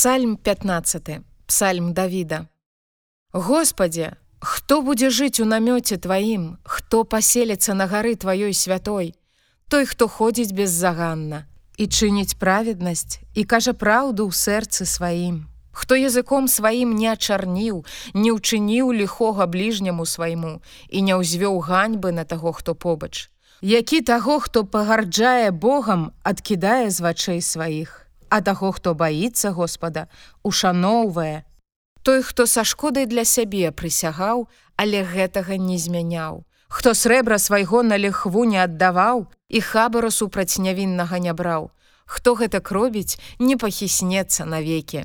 Псальм 15 Псальм Давіда Господе, хто будзе жыць у намёце тваім, хто паселіцца на гары тваёй святой, той, хто ходзіць беззаганна і чыніць праведнасць і кажа праўду ў сэрцы сваім. Хто языком сваім не ачарніў, не ўчыніў ліхога бліжняму свайму і не ўзвёў ганьбы на таго, хто побач. Які таго, хто пагарджае Богам, адкідае з вачэй сваіх, а таго, хто баіцца Господа, ушаноўвае. Той, хто са шкодай для сябе прысягаў, але гэтага не змяняў. Хто срэбра свайго на лихву не аддаваў і хабару супраць нявіннага не браў. Хто гэтак робіць, не пахіснецца навекі.